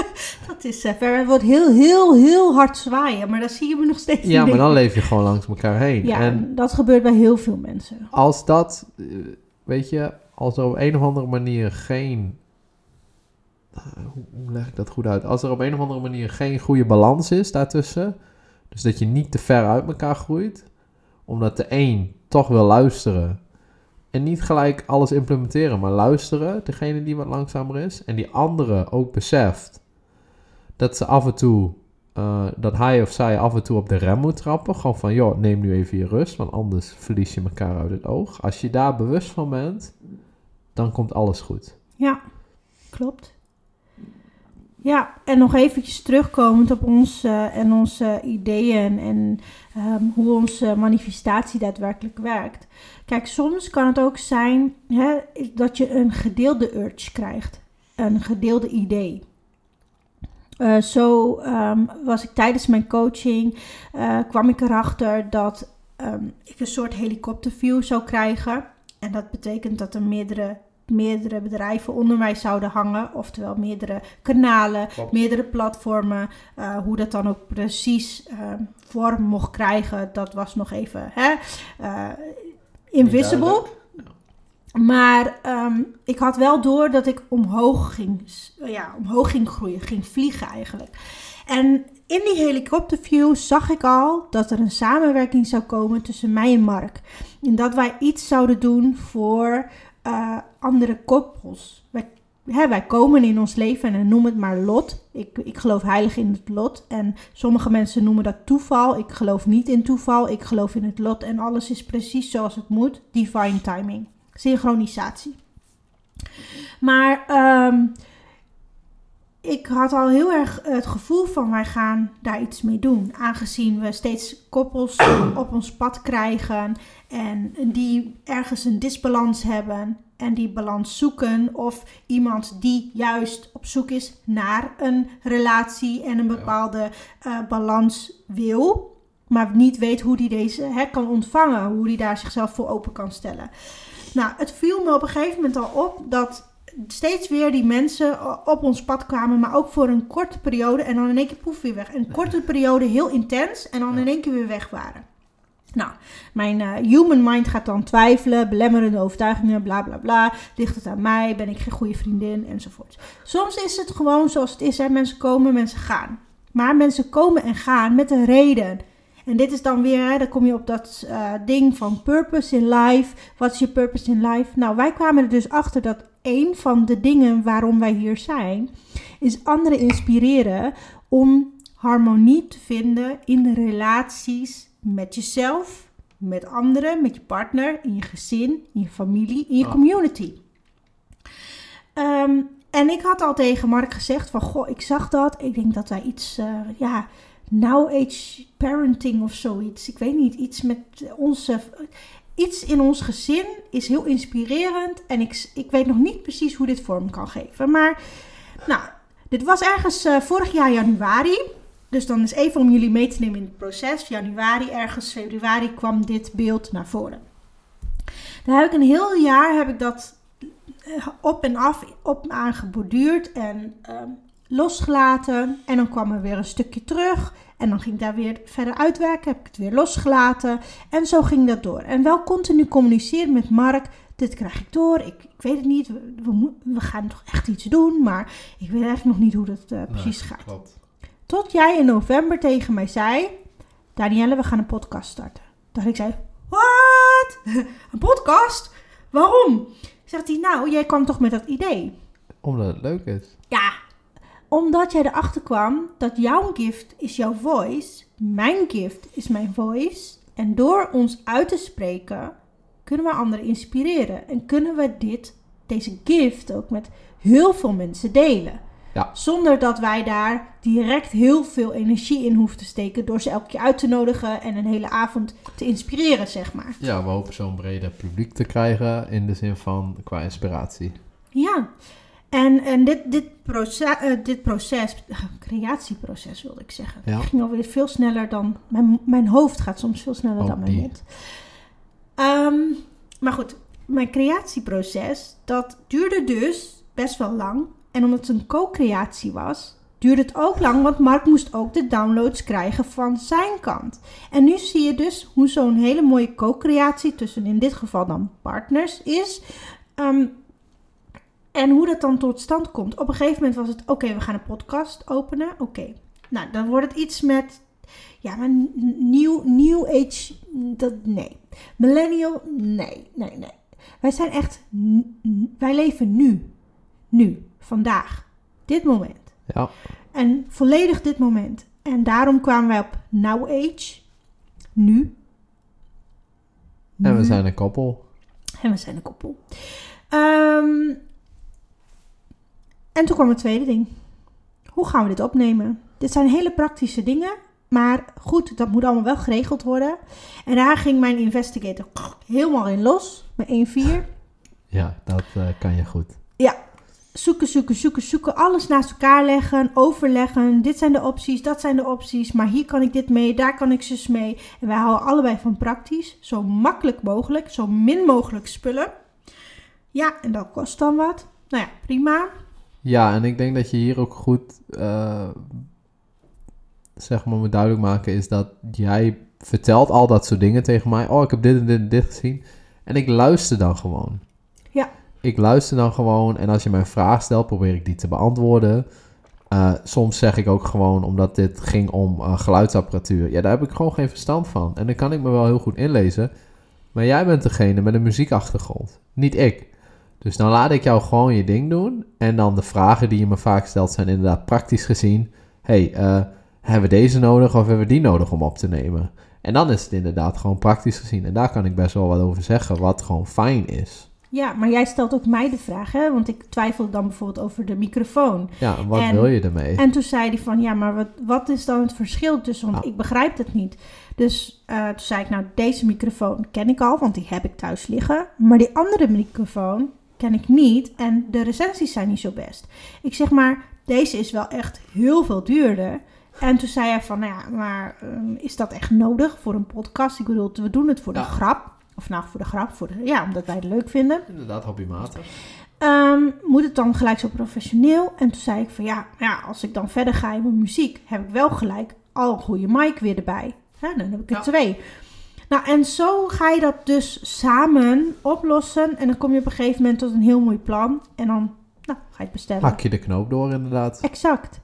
dat is uh, ver. Het wordt heel, heel, heel hard zwaaien, maar dat zie je me nog steeds Ja, maar dan leef je gewoon langs elkaar heen. Ja, en dat gebeurt bij heel veel mensen. Als dat, weet je, als er op een of andere manier geen hoe leg ik dat goed uit? Als er op een of andere manier geen goede balans is daartussen, dus dat je niet te ver uit elkaar groeit, omdat de een toch wil luisteren en niet gelijk alles implementeren, maar luisteren, degene die wat langzamer is, en die andere ook beseft dat ze af en toe, uh, dat hij of zij af en toe op de rem moet trappen, gewoon van, joh, neem nu even je rust, want anders verlies je elkaar uit het oog. Als je daar bewust van bent, dan komt alles goed. Ja, klopt. Ja, en nog eventjes terugkomend op ons uh, en onze ideeën en um, hoe onze manifestatie daadwerkelijk werkt. Kijk, soms kan het ook zijn hè, dat je een gedeelde urge krijgt, een gedeelde idee. Uh, zo um, was ik tijdens mijn coaching, uh, kwam ik erachter dat um, ik een soort helikopterview zou krijgen. En dat betekent dat er meerdere meerdere bedrijven onder mij zouden hangen. Oftewel meerdere kanalen, Klopt. meerdere platformen. Eh, hoe dat dan ook precies eh, vorm mocht krijgen, dat was nog even hè, eh, invisible. Maar ehm, ik had wel door dat ik omhoog ging, ja, omhoog ging groeien, ging vliegen eigenlijk. En in die helikopterview zag ik al dat er een samenwerking zou komen tussen mij en Mark. En dat wij iets zouden doen voor eh, andere koppels. Wij, wij komen in ons leven en noem het maar lot. Ik, ik geloof heilig in het lot. En sommige mensen noemen dat toeval. Ik geloof niet in toeval. Ik geloof in het lot. En alles is precies zoals het moet. Divine timing. Synchronisatie. Maar ehm, ik had al heel erg het gevoel van wij gaan daar iets mee doen. Aangezien we steeds koppels op ons pad krijgen en die ergens een disbalans hebben en die balans zoeken. Of iemand die juist op zoek is naar een relatie en een bepaalde eh, balans wil. Maar niet weet hoe die deze hè, kan ontvangen. Hoe die daar zichzelf voor open kan stellen. Nou, het viel me op een gegeven moment al op dat steeds weer die mensen op ons pad kwamen, maar ook voor een korte periode en dan in één keer poef weer weg. Een korte periode heel intens en dan in één keer weer weg waren. Nou, mijn eh, human mind gaat dan twijfelen, belemmerende overtuigingen, bla bla bla. Ligt het aan mij? Ben ik geen goede vriendin? Enzovoort. Soms is het gewoon zoals het is. Hè? Mensen komen, mensen gaan. Maar mensen komen en gaan met een reden. En dit is dan weer, hè, dan kom je op dat eh, ding van purpose in life. Wat is je purpose in life? Nou, wij kwamen er dus achter dat een van de dingen waarom wij hier zijn, is anderen inspireren om harmonie te vinden in de relaties met jezelf, met anderen, met je partner, in je gezin, in je familie, in je Ah. community. Ehm, en ik had al tegen Mark gezegd van, goh, ik zag dat. Ik denk dat wij iets, eh, ja, now age parenting of zoiets. Ik weet niet, iets met onze... Iets in ons gezin is heel inspirerend. En ik, ik weet nog niet precies hoe dit vorm kan geven. Maar, nou, dit was ergens eh, vorig jaar januari. Dus dan is even om jullie mee te nemen in het proces. Januari, ergens februari kwam dit beeld naar voren. Daar heb ik een heel jaar heb ik dat eh, op en af op me aangeborduurd en ehm, losgelaten. En dan kwam er weer een stukje terug. En dan ging ik daar weer verder uitwerken. Heb ik het weer losgelaten. En zo ging dat door. En wel continu communiceren met Mark. Dit krijg ik door. Ik, ik weet het niet. We, we, mo- we gaan toch echt iets doen. Maar ik weet eigenlijk nog niet hoe dat eh, precies Nee, gaat. Klopt. Tot jij in november tegen mij zei: Danielle, we gaan een podcast starten. Dat ik zei: Wat? Een podcast? Waarom? Zegt hij: Nou, jij kwam toch met dat idee? Omdat het leuk is. Ja, omdat jij erachter kwam dat jouw gift is jouw voice, mijn gift is mijn voice. En door ons uit te spreken, kunnen we anderen inspireren. En kunnen we dit, deze gift ook met heel veel mensen delen. Ja. Zonder dat wij daar direct heel veel energie in hoeven te steken. Door ze elke keer uit te nodigen en een hele avond te inspireren, zeg maar. Ja, we hopen zo'n breder publiek te krijgen in de zin van qua inspiratie. Ja, en, en dit, dit, proces, dit proces, creatieproces wilde ik zeggen, Ja. ging alweer veel sneller dan, mijn, mijn hoofd gaat soms veel sneller Ook dan mijn mond. Ehm, maar goed, mijn creatieproces, dat duurde dus best wel lang. En omdat het een co-creatie was, duurde het ook lang, want Mark moest ook de downloads krijgen van zijn kant. En nu zie je dus hoe zo'n hele mooie co-creatie tussen in dit geval dan partners is. Ehm, en hoe dat dan tot stand komt. Op een gegeven moment was het, oké, we gaan een podcast openen. Oké, nou dan wordt het iets met, ja, maar nieuw, new age, dat, nee. Millennial, nee, nee, nee. Wij zijn echt, wij leven nu. Nu, vandaag, dit moment. Ja, En volledig dit moment. En daarom kwamen wij op now age, nu. en we zijn een koppel. En we zijn een koppel. Ehm, en toen kwam het tweede ding. Hoe gaan we dit opnemen? Dit zijn hele praktische dingen. Maar goed, dat moet allemaal wel geregeld worden. En daar ging mijn investigator helemaal in los. Met 1-4. Ja, dat eh, kan je goed. Zoeken, zoeken, zoeken, zoeken. Alles naast elkaar leggen. Overleggen. Dit zijn de opties, dat zijn de opties. Maar hier kan ik dit mee, daar kan ik zus mee. En wij houden allebei van praktisch. Zo makkelijk mogelijk. Zo min mogelijk spullen. Ja, en dat kost dan wat. Nou ja, prima. Ja, en ik denk dat je hier ook goed, eh, zeg maar, moet duidelijk maken is dat jij vertelt al dat soort dingen tegen mij. Oh, ik heb dit en dit en dit gezien. En ik luister dan gewoon. Ja. Ik luister dan gewoon en als je mij een vraag stelt, probeer ik die te beantwoorden. Uh, soms zeg ik ook gewoon, omdat dit ging om uh, geluidsapparatuur. Ja, daar heb ik gewoon geen verstand van. En dan kan ik me wel heel goed inlezen. Maar jij bent degene met een muziekachtergrond, niet ik. Dus dan laat ik jou gewoon je ding doen. En dan de vragen die je me vaak stelt zijn inderdaad praktisch gezien. hey, uh, hebben we deze nodig of hebben we die nodig om op te nemen? En dan is het inderdaad gewoon praktisch gezien. En daar kan ik best wel wat over zeggen, wat gewoon fijn is. Ja, maar jij stelt ook mij de vraag, hè? Want ik twijfel dan bijvoorbeeld over de microfoon. Ja, wat wil je ermee? En toen zei hij van, ja, maar wat, wat is dan het verschil tussen? Want ik begrijp het niet. Dus uh, toen zei ik, nou, deze microfoon ken ik al, want die heb ik thuis liggen. Maar die andere microfoon ken ik niet en de recensies zijn niet zo best. Ik zeg maar, deze is wel echt heel veel duurder. En toen zei hij van, nou ja, maar um, is dat echt nodig voor een podcast? Ik bedoel, we doen het voor de Ja. grap. Of nou, voor de grap, voor de, ja, omdat wij het leuk vinden. Inderdaad, hobbymatig. Ehm, moet het dan gelijk zo professioneel? En toen zei ik van ja, ja, als ik dan verder ga in mijn muziek, heb ik wel gelijk al een goede mic weer erbij. Hè, dan heb ik er Ja. twee. Nou, en zo ga je dat dus samen oplossen. En dan kom je op een gegeven moment tot een heel mooi plan. En dan nou, ga je het bestellen. Hak je de knoop door, inderdaad. Exact.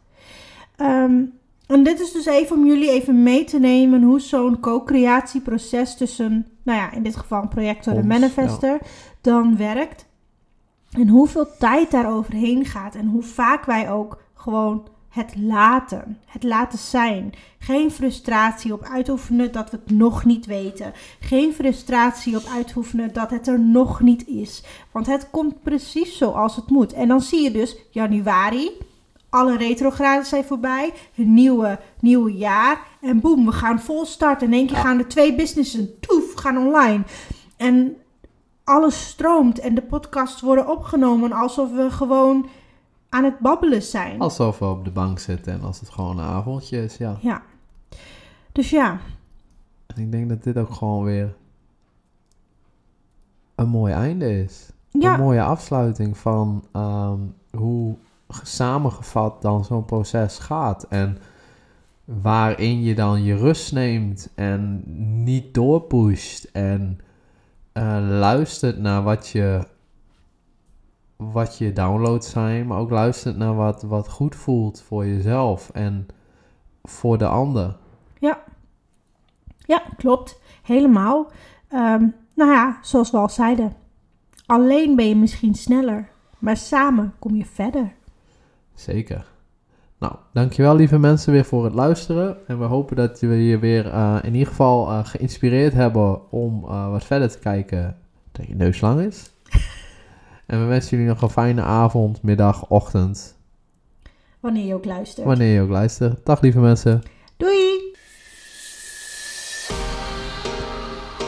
Ehm, en dit is dus even om jullie even mee te nemen hoe zo'n co-creatieproces tussen, nou ja, in dit geval een projector en manifester, dan werkt. En hoeveel tijd daar overheen gaat en hoe vaak wij ook gewoon het laten, het laten zijn. Geen frustratie op uitoefenen dat we het nog niet weten. Geen frustratie op uitoefenen dat het er nog niet is. Want het komt precies zoals het moet. En dan zie je dus januari, alle retrograden zijn voorbij, een nieuwe, nieuwe jaar. En boem, we gaan vol starten. In één keer gaan er twee businessen, toef, gaan online. En alles stroomt en de podcasts worden opgenomen alsof we gewoon aan het babbelen zijn. Alsof we op de bank zitten en als het gewoon een avondje is, ja. Ja. Dus ja, En ik denk dat dit ook gewoon weer een mooi einde is. Een ja, mooie afsluiting van ehm, hoe samengevat dan zo'n proces gaat. En waarin je dan je rust neemt en niet doorpusht. En eh, luistert naar wat je, wat je downloads zijn. Maar ook luistert naar wat, wat goed voelt voor jezelf en voor de ander. ja, klopt. Helemaal. Ehm, nou ja, zoals we al zeiden. Alleen ben je misschien sneller, maar samen kom je verder. Zeker. Nou, dankjewel lieve mensen weer voor het luisteren. En we hopen dat we je weer eh, in ieder geval eh, geïnspireerd hebben om eh, wat verder te kijken dat je neus lang is. en we wensen jullie nog een fijne avond, middag, ochtend, Wanneer je ook luistert. wanneer je ook luistert. Dag lieve mensen. Doei!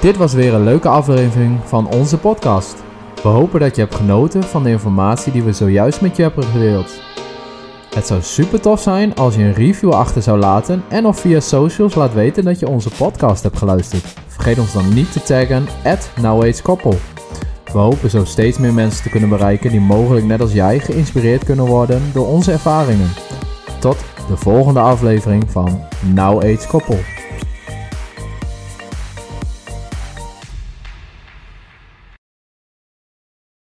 Dit was weer een leuke aflevering van onze podcast. We hopen dat je hebt genoten van de informatie die we zojuist met je hebben gedeeld. Het zou super tof zijn als je een review achter zou laten en of via socials laat weten dat je onze podcast hebt geluisterd. Vergeet ons dan niet te taggen at Koppel. We hopen zo steeds meer mensen te kunnen bereiken die mogelijk net als jij geïnspireerd kunnen worden door onze ervaringen. Tot de volgende aflevering van Now Age Koppel.